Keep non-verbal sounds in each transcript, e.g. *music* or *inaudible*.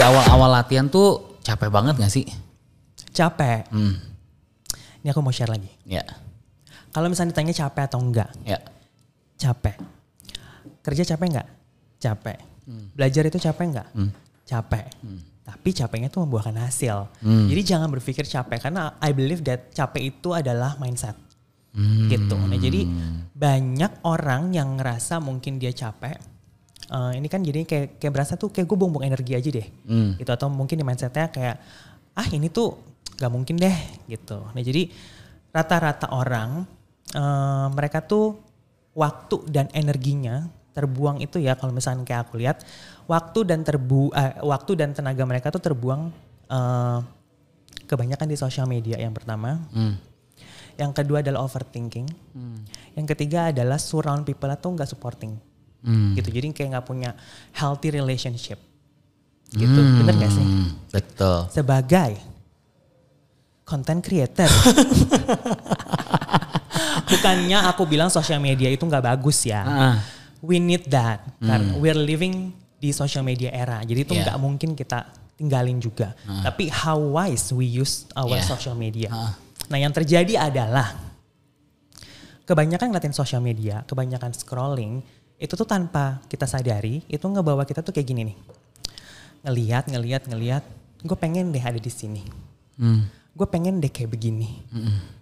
di awal-awal latihan tuh capek banget gak sih? Capek. Hmm, Ini aku mau share lagi. ya, Kalau misalnya ditanya capek atau enggak, ya. capek. Kerja capek enggak? Capek. Belajar itu capek enggak? Capek. Tapi capeknya itu membuahkan hasil. Jadi jangan berpikir capek karena I believe that capek itu adalah mindset. Gitu. Nah, jadi banyak orang yang ngerasa mungkin dia capek. Eh, ini kan jadi kayak kayak berasa tuh kayak gue buang-buang energi aja deh. Hmm. Gitu atau mungkin di mindsetnya kayak ah ini tuh gak mungkin deh gitu. Nah, jadi rata-rata orang eh, mereka tuh waktu dan energinya terbuang itu ya kalau misalnya kayak aku lihat waktu dan terbu eh, waktu dan tenaga mereka tuh terbuang eh, kebanyakan di sosial media yang pertama Hmm. yang kedua adalah overthinking yang ketiga adalah surround people atau nggak supporting Hmm. gitu jadi kayak nggak punya healthy relationship gitu bener gak sih Hmm, betul. sebagai content creator *laughs* bukannya aku bilang sosial media itu nggak bagus ya Ah, we need that karena we're living di social media era. Jadi itu Yeah. nggak mungkin kita tinggalin juga. Tapi how wise we use our Yeah. social media. Ah. Nah, yang terjadi adalah kebanyakan ngeliatin social media, kebanyakan scrolling, itu tuh tanpa kita sadari, itu ngebawa kita tuh kayak gini nih. Ngeliat, ngeliat, ngeliat, gue pengen deh ada di sini. hmm, Gue pengen deh kayak begini.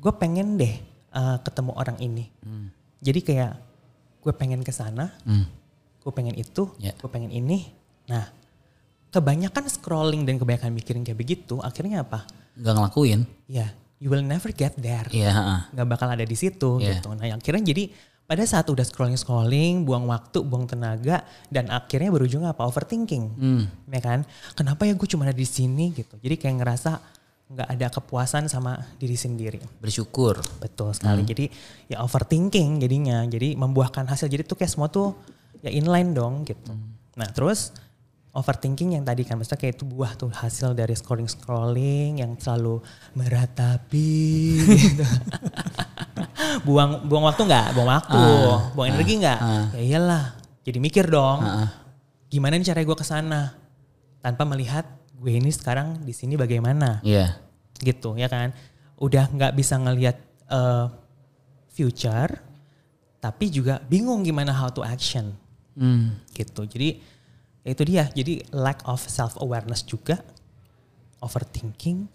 Gue pengen deh uh, ketemu orang ini. Jadi kayak gue pengen ke sana, hmm. gue pengen itu, Ya. gue pengen ini. Nah, kebanyakan scrolling dan kebanyakan mikirin kayak begitu, akhirnya apa? Gak ngelakuin. Ya, you will never get there. Iya. ah. Nggak bakal ada di situ Iya. gitu. Nah, yang akhirnya jadi pada saat udah scrolling-scrolling, buang waktu, buang tenaga, dan akhirnya berujung apa? Overthinking. Hmm. Ya kan? Kenapa ya gue cuma ada di sini gitu. Jadi kayak ngerasa nggak ada kepuasan sama diri sendiri. Bersyukur. Betul sekali. Jadi ya overthinking jadinya. Jadi membuahkan hasil. Jadi tuh kayak semua tuh ya inline dong gitu. Nah terus overthinking yang tadi kan maksudnya kayak itu buah tuh hasil dari scrolling-scrolling yang selalu meratapi *laughs* gitu. buang buang waktu nggak? Buang waktu. buang energi nggak? Ya iyalah. Jadi mikir dong. Gimana nih cara gue ke sana tanpa melihat gue ini sekarang di sini bagaimana? Iya. gitu ya kan udah nggak bisa ngelihat eh, future tapi juga bingung gimana how to action Hmm. gitu jadi itu dia. Jadi lack of self awareness juga. Overthinking.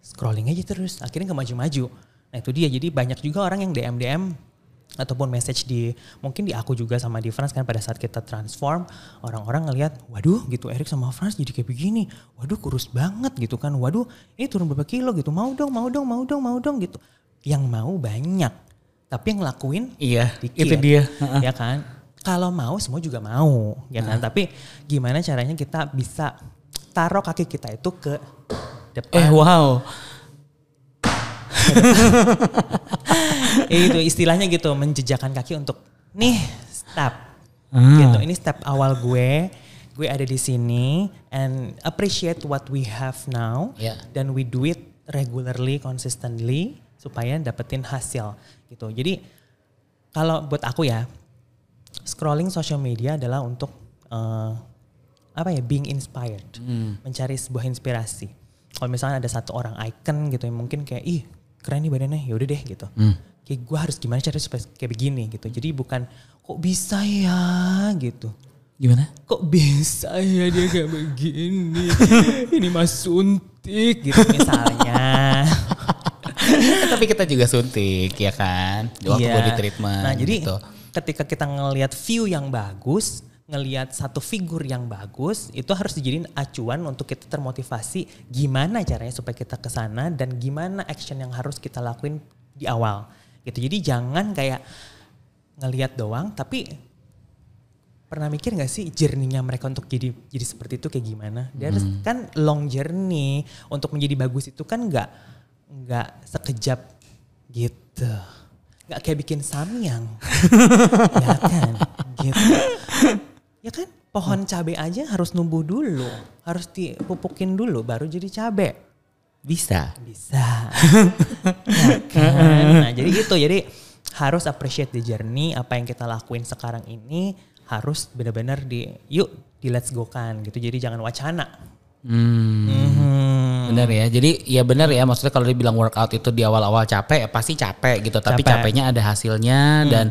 Scrolling aja terus. Akhirnya nggak maju-maju. Nah itu dia. Jadi banyak juga orang yang DM DM ataupun message di mungkin di aku juga sama di France kan pada saat kita transform orang-orang ngelihat waduh gitu Erik sama France jadi kayak begini. Waduh kurus banget gitu kan. Waduh ini turun berapa kilo gitu. Mau dong mau dong mau dong mau dong gitu. Yang mau banyak tapi yang ngelakuin Iya. dikit. Itu dia. ya kan kalau mau semua juga mau ya kan tapi gimana caranya kita bisa taruh kaki kita itu ke depan Eh wow. *laughs* itu istilahnya gitu menjejakkan kaki untuk nih step Ah. gitu ini step awal gue gue ada di sini and appreciate what we have now Ya. dan we do it regularly consistently supaya dapetin hasil gitu jadi kalau buat aku ya scrolling social media adalah untuk eh, apa ya being inspired mencari sebuah inspirasi kalau misalnya ada satu orang icon gitu yang mungkin kayak ih keren nih badannya ya udah deh gitu kayak gue harus gimana cara supaya kayak begini gitu jadi bukan kok bisa ya gitu Gimana? kok bisa ya dia kayak begini ini mah suntik gitu misalnya *laughs* Tapi kita juga suntik ya kan. Waktu Iya. body treatment. Nah jadi gitu. Ketika kita ngelihat view yang bagus, ngelihat satu figur yang bagus, itu harus dijadiin acuan untuk kita termotivasi gimana caranya supaya kita ke sana dan gimana action yang harus kita lakuin di awal. Gitu. Jadi jangan kayak ngelihat doang, tapi pernah mikir gak sih journey-nya mereka untuk jadi jadi seperti itu kayak gimana? Dia harus kan long journey untuk menjadi bagus itu kan nggak nggak sekejap gitu. Nggak kayak bikin samyang. *laughs* ya kan? Gitu. Ya kan? Pohon cabai aja harus numbuh dulu. Harus dipupukin dulu baru jadi cabai. Bisa. Bisa. *laughs* ya kan? Nah jadi itu. Jadi harus appreciate the journey. Apa yang kita lakuin sekarang ini harus benar-benar di yuk di let's go kan gitu. Jadi jangan wacana. Hmm. Mhm. Bener ya. Jadi ya bener ya maksudnya kalau dibilang workout itu di awal-awal capek ya pasti capek gitu. Tapi Capek. capeknya ada hasilnya dan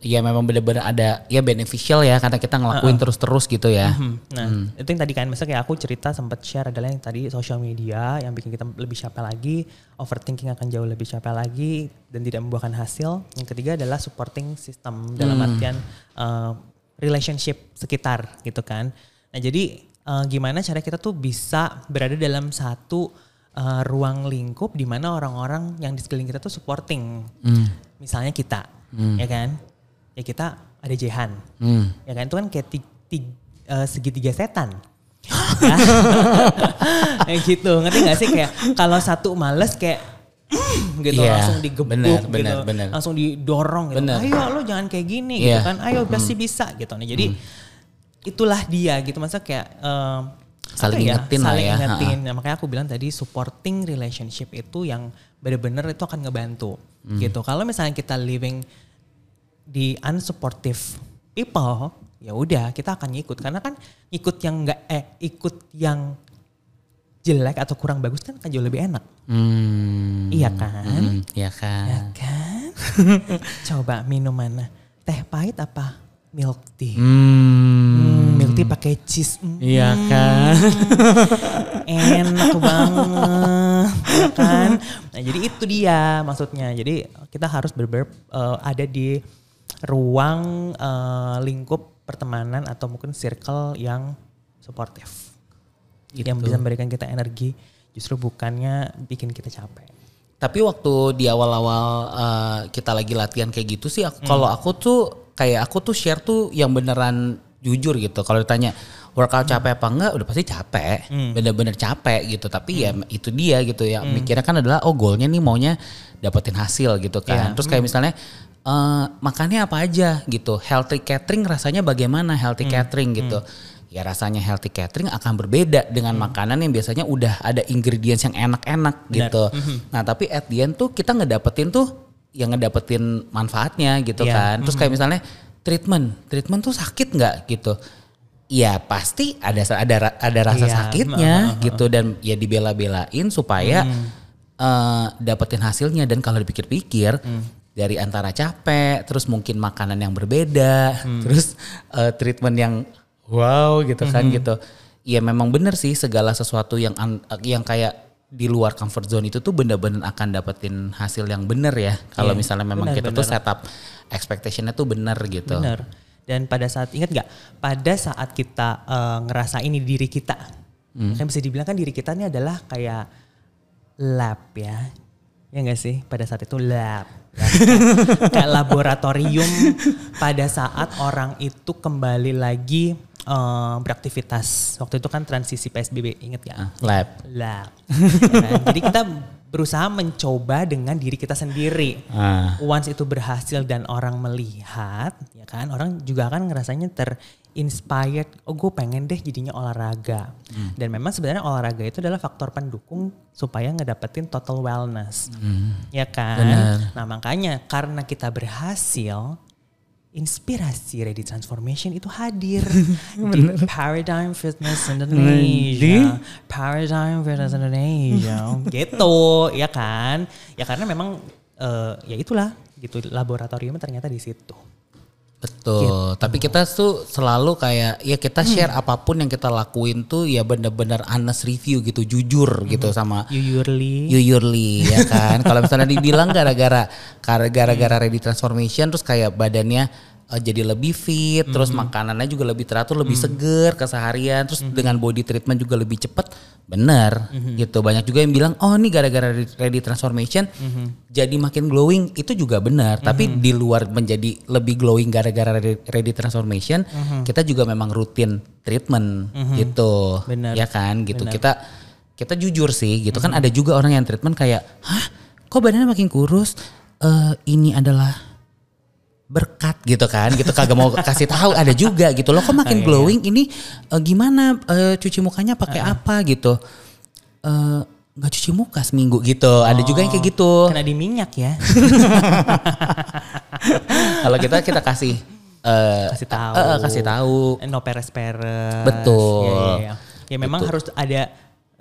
ya memang bener-bener ada ya beneficial ya karena kita ngelakuin terus-terus gitu ya. Hmm, Nah, itu yang tadi kan, misalnya kayak aku cerita sempat share adalah yang tadi social media yang bikin kita lebih capek lagi, overthinking akan jauh lebih capek lagi dan tidak membuahkan hasil. Yang ketiga adalah supporting system dalam artian uh, relationship sekitar gitu kan. Nah, jadi uh, gimana cara kita tuh bisa berada dalam satu uh, ruang lingkup di mana orang-orang yang di sekeliling kita tuh supporting. Misalnya kita, ya kan? Ya kita ada Jehan, Hmm. ya kan itu kan kayak ti- ti- eh, segitiga setan *laughs* Ya. gitu ngerti gak sih kayak kalau satu males kayak *clears throat* gitu Iya, langsung digebuk benar, gitu benar, benar. langsung didorong gitu Benar. ayo lo jangan kayak gini Iya. gitu kan ayo pasti bisa gitu nah jadi itulah dia gitu masa kayak eh, Saling ya, ingetin lah saling ya, ingetin. Nah, makanya aku bilang tadi supporting relationship itu yang bener-bener itu akan ngebantu Hmm. gitu kalau misalnya kita living di unsupportive people ya udah kita akan ngikut karena kan ikut yang enggak eh ikut yang jelek atau kurang bagus kan akan jauh lebih enak Hmm. iya kan Hmm, Iya ya kan. kan *laughs* coba minum mana teh pahit apa milk tea Hmm. Hmm, milk tea pakai cheese. Hmm, Iya kan. *laughs* enak banget ya kan? Nah jadi itu dia maksudnya. Jadi kita harus benar ada di ruang eh, lingkup pertemanan atau mungkin circle yang suportif yang bisa memberikan kita energi justru bukannya bikin kita capek. Tapi waktu di awal-awal uh, kita lagi latihan kayak gitu sih, aku, kalau aku tuh kayak aku tuh share tuh yang beneran jujur gitu. Kalau ditanya workout capek apa enggak, udah pasti capek, bener-bener capek gitu. Tapi ya itu dia gitu ya. Mikirnya kan adalah oh goalnya nih maunya dapetin hasil gitu kan. Iya. Terus kayak misalnya eh makannya apa aja gitu. Healthy catering rasanya bagaimana healthy catering gitu. Ya rasanya healthy catering akan berbeda dengan makanan yang biasanya udah ada ingredients yang enak-enak gitu. Nah tapi at the end tuh kita ngedapetin tuh yang ngedapetin manfaatnya gitu Iya. kan. Terus kayak misalnya treatment, treatment tuh sakit nggak gitu? Ya pasti ada ada ada rasa Iya, sakitnya gitu dan ya dibela-belain supaya eh, dapetin hasilnya. Dan kalau dipikir-pikir dari antara capek, terus mungkin makanan yang berbeda, *laughs* terus eh, treatment yang wow gitu kan gitu. Ya memang bener sih segala sesuatu yang an- yang kayak di luar comfort zone itu tuh bener-bener akan dapetin hasil yang bener ya. Kalau Iya, misalnya memang benar, kita tuh benar. setup expectationnya tuh bener gitu. Bener. Dan pada saat ingat nggak? Pada saat kita eh, ngerasa ini diri kita, kan bisa dibilang kan diri kita ini adalah kayak lab ya, ya nggak sih? Pada saat itu lab, ya. kayak laboratorium. Pada saat orang itu kembali lagi eh, beraktivitas. Waktu itu kan transisi PSBB, inget nggak? Ah, Lab. Lab. Ya kan? Jadi kita berusaha mencoba dengan diri kita sendiri Ah. once itu berhasil dan orang melihat, ya kan, orang juga akan ngerasanya terinspired. Oh, gue pengen deh jadinya olahraga. Hmm. Dan memang sebenarnya olahraga itu adalah faktor pendukung supaya ngedapetin total wellness, ya kan. Hmm. Benar. Nah makanya karena kita berhasil, inspirasi ready transformation itu hadir *laughs* di Paradigm Fitness Indonesia, Paradigm Fitness Indonesia, *laughs* gitu, ya kan? Ya karena memang eh, ya itulah gitu laboratoriumnya ternyata di situ. Betul. Tapi kita tuh selalu kayak ya kita share apa pun yang kita lakuin tuh ya bener-bener honest review gitu, jujur gitu sama Yuyurli, Yuyurli ya kan. *laughs* Kalau misalnya dibilang gara-gara gara-gara ready transformation terus kayak badannya eh, jadi lebih fit, terus makanannya juga lebih teratur, lebih seger keseharian, terus dengan body treatment juga lebih cepet, bener gitu. Banyak juga yang bilang, oh ini gara-gara ready- transformation jadi makin glowing, itu juga benar. Tapi di luar menjadi lebih glowing gara-gara ready, transformation, kita juga memang rutin treatment gitu, Benar. ya kan? Gitu. Kita kita jujur sih gitu. Kan ada juga orang yang treatment kayak, hah? Kok badannya makin kurus? Eh ini adalah berkat gitu kan gitu kagak mau kasih tahu ada juga gitu loh. Kok makin glowing ini eh, gimana eh, cuci mukanya pakai apa gitu? Eh, nggak cuci muka seminggu gitu. Ada juga yang kayak gitu. Kena di minyak ya, *laughs* kalau kita kita kasih eh, kasih tahu, eh, kasih tahu. No peres peres, Betul. Iya, iya, iya. Ya memang harus ada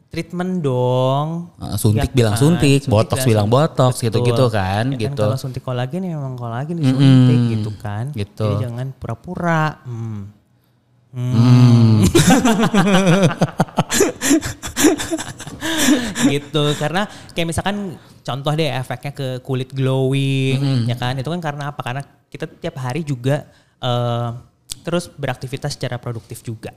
treatment dong. Uh, suntik Ya bilang kan? suntik, Suntik botox bilang botox gitu-gitu kan, Ya gitu. Kalau suntik kolagen ya memang kolagen disuntik gitu kan. gitu. Jadi jangan pura-pura. Hmm. *laughs* *laughs* gitu karena kayak misalkan contoh deh efeknya ke kulit glowing ya kan itu kan karena apa karena kita tiap hari juga eh, terus beraktivitas secara produktif juga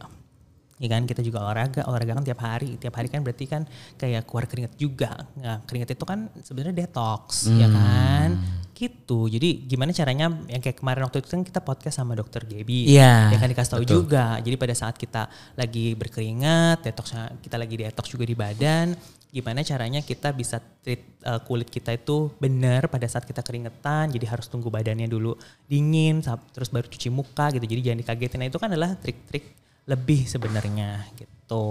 ya kan? Kita juga olahraga. Olahraga kan tiap hari. Tiap hari kan berarti kan kayak keluar keringat juga. Nah keringat itu kan sebenarnya detox ya kan? Gitu. Jadi gimana caranya? Yang kayak kemarin waktu itu kan kita podcast sama dokter Gaby. Iya, ya kan? Dikasih tahu juga. Jadi pada saat kita lagi berkeringat detoxnya kita lagi detox juga di badan gimana caranya kita bisa treat uh, kulit kita itu benar pada saat kita keringetan? Jadi harus tunggu badannya dulu dingin terus baru cuci muka gitu. Jadi jangan dikagetin. Nah itu kan adalah trik-trik lebih sebenarnya gitu.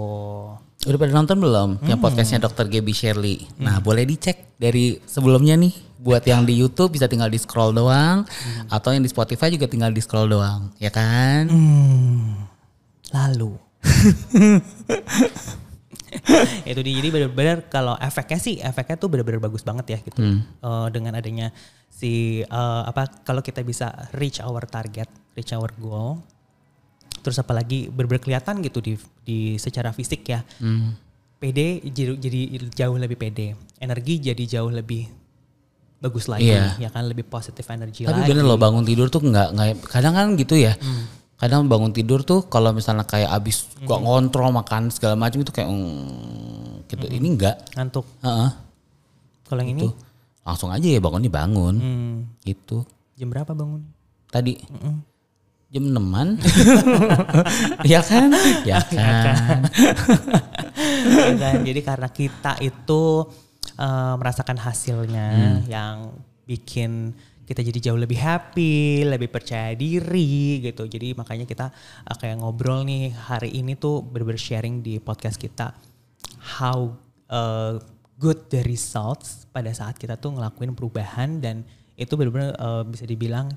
Udah pada nonton belum? Yang podcastnya Dr. Gaby Shirley? Nah boleh dicek dari sebelumnya nih. Buat yang di YouTube bisa tinggal di scroll doang, atau yang di Spotify juga tinggal di scroll doang, ya kan? lalu. *laughs* Itu dia. Jadi benar-benar kalau efeknya sih efeknya tuh benar-benar bagus banget ya gitu. Eh, dengan adanya si eh, apa kalau kita bisa reach our target reach our goal terus apalagi benar-benar kelihatan gitu di di secara fisik ya. Pede jadi, jadi jauh lebih pede. Energi jadi jauh lebih bagus lagi Iya. ya kan? Lebih positif energi Tapi lagi. bener loh bangun tidur tuh nggak nggak kadang kan gitu ya. Kadang bangun tidur tuh kalau misalnya kayak abis gua ngontrol makan segala macam itu kayak mm, gitu. Ini enggak. ngantuk. Heeh. kalau yang ini? Langsung aja ya bangun nih bangun. hmm, Gitu. jam berapa bangun? Tadi jam 6-an. *laughs* ya kan? Ya kan. Ya kan? Jadi karena kita itu eh, merasakan hasilnya yang bikin kita jadi jauh lebih happy, lebih percaya diri gitu. Jadi makanya kita eh, kayak ngobrol nih hari ini tuh bener-bener sharing di podcast kita how eh, good the results pada saat kita tuh ngelakuin perubahan dan itu bener-bener eh, bisa dibilang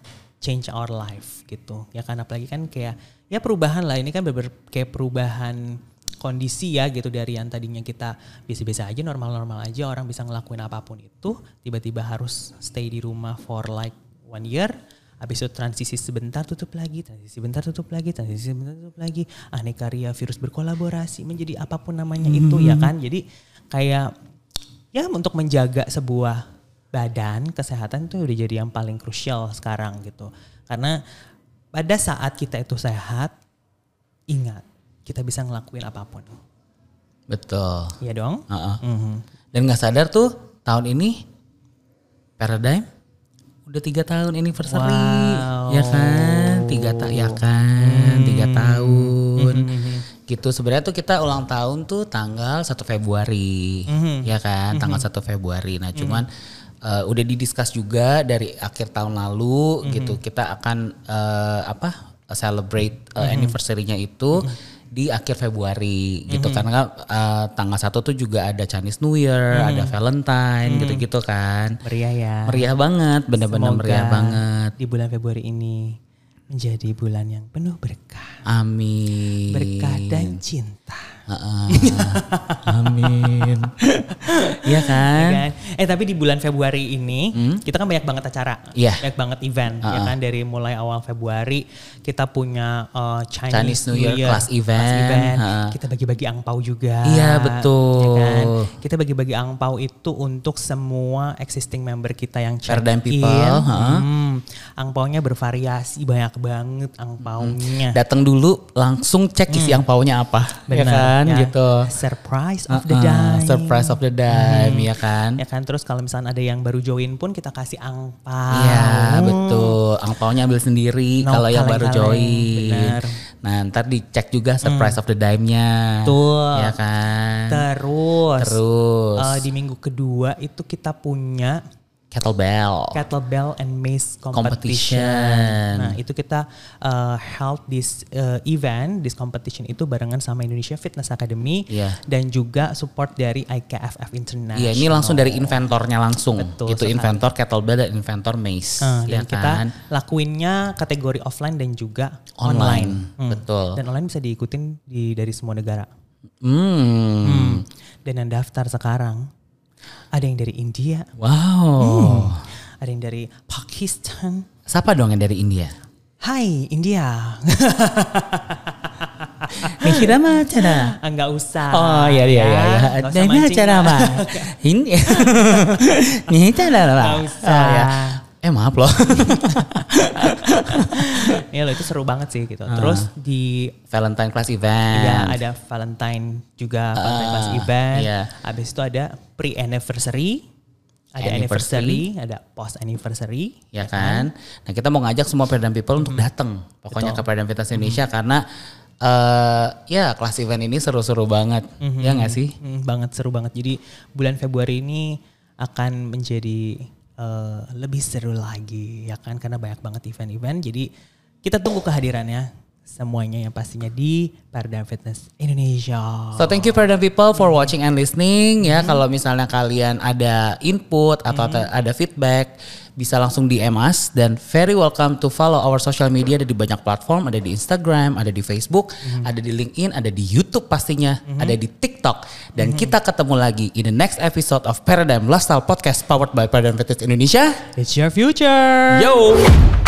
change our life gitu. Ya kan apalagi kan kayak ya perubahan lah. Ini kan bener-bener kayak perubahan kondisi ya gitu. Dari yang tadinya kita biasa-biasa aja normal-normal aja orang bisa ngelakuin apa pun itu tiba-tiba harus stay di rumah for like one year. Habis itu transisi sebentar tutup lagi transisi sebentar tutup lagi transisi sebentar tutup lagi. Aneka ria virus berkolaborasi menjadi apa pun namanya itu ya kan. Jadi kayak ya untuk menjaga sebuah badan kesehatan itu udah jadi yang paling krusial sekarang gitu karena pada saat kita itu sehat ingat kita bisa ngelakuin apa pun Betul. Iya dong Heeh. Mhm. Dan nggak sadar tuh tahun ini Paradigm udah tiga tahun anniversary, Wow. ya kan? Tiga tak ya kan? Tiga tahun. Mhm. Gitu sebenarnya tuh kita ulang tahun tuh tanggal 1 Februari, Mhm. ya kan? Tanggal 1 Februari. Nah cuman eh, udah didiskus juga dari akhir tahun lalu gitu. Kita akan eh, apa celebrate eh, anniversary-nya itu di akhir Februari gitu. Karena eh, tanggal satu tuh juga ada Chinese New Year, ada Valentine gitu-gitu kan. meriah ya. Meriah banget, bener-bener Semoga meriah banget. di bulan Februari ini menjadi bulan yang penuh berkah. Amin. berkah dan cinta Amin. *laughs* Iya Ya kan? kan? Eh tapi di bulan Februari ini kita kan banyak banget acara, Iya. banyak banget event, ya kan dari mulai awal Februari kita punya uh, Chinese, Chinese New Year class event, ha. kita bagi-bagi angpau juga, Iya, betul. ya kan? Kita bagi-bagi angpau itu untuk semua existing member kita yang check Paradigm in. people, ha. Hmm, angpaunya bervariasi banyak banget angpaunya. Datang dulu langsung cek isi angpaunya apa. ya Benar, kan ya. gitu. Surprise of the Uh-uh, day. Surprise of the dime ya kan? Ya kan terus kalau misalnya ada yang baru join pun kita kasih angpau. Iya betul. Angpaunya ambil sendiri No kalau yang baru join. benar. Nah ntar dicek juga surprise of the dime-nya. Betul. Ya kan. Terus, Terus eh, di minggu kedua itu kita punya kettlebell. kettlebell and mace competition. Competition. Nah itu kita uh, held this uh, event, this competition itu barengan sama Indonesia Fitness Academy Iya. dan juga support dari IKFF International. Iya ini langsung dari inventornya langsung. Betul gitu sekali. inventor kettlebell dan inventor mace. Uh, ya dan kita kan. lakuinnya kategori offline dan juga Online. online. Hmm. Betul. Dan online bisa diikutin di dari semua negara. Hmm. Dan yang daftar sekarang ada yang dari India, Wow. ada yang dari Pakistan. Siapa dong yang dari India? Hai India. Nikita mah acara. Enggak usah. Oh iya iya ya. iya. iya. *laughs* Ini acara lah. *laughs* apa? Ini. Ini acara apa? Nggak usah. Ya. Eh maaf loh. *laughs* Iya loh itu seru banget sih gitu. Terus di Valentine class event. ya ada Valentine juga Valentine Class event. iya. Habis itu ada pre anniversary, ada Anniversary. anniversary, ada post anniversary. ya kan? Nah kita mau ngajak semua Paradigm People untuk datang pokoknya ke Paradigm Fitness Indonesia karena eh ya kelas event ini seru-seru banget, ya nggak sih? Hmm, banget seru banget. Jadi bulan Februari ini akan menjadi eh, lebih seru lagi ya kan karena banyak banget event-event. Jadi kita tunggu kehadirannya semuanya yang pastinya di Paradigm Fitness Indonesia. So thank you Paradigm People for watching and listening ya. Kalau misalnya kalian ada input atau ada- ada feedback bisa langsung DM us dan very welcome to follow our social media ada di banyak platform, ada di Instagram, ada di Facebook, ada di LinkedIn, ada di YouTube pastinya, ada di TikTok dan kita ketemu lagi in the next episode of Paradigm Lifestyle Podcast powered by Paradigm Fitness Indonesia. It's your future. Yo.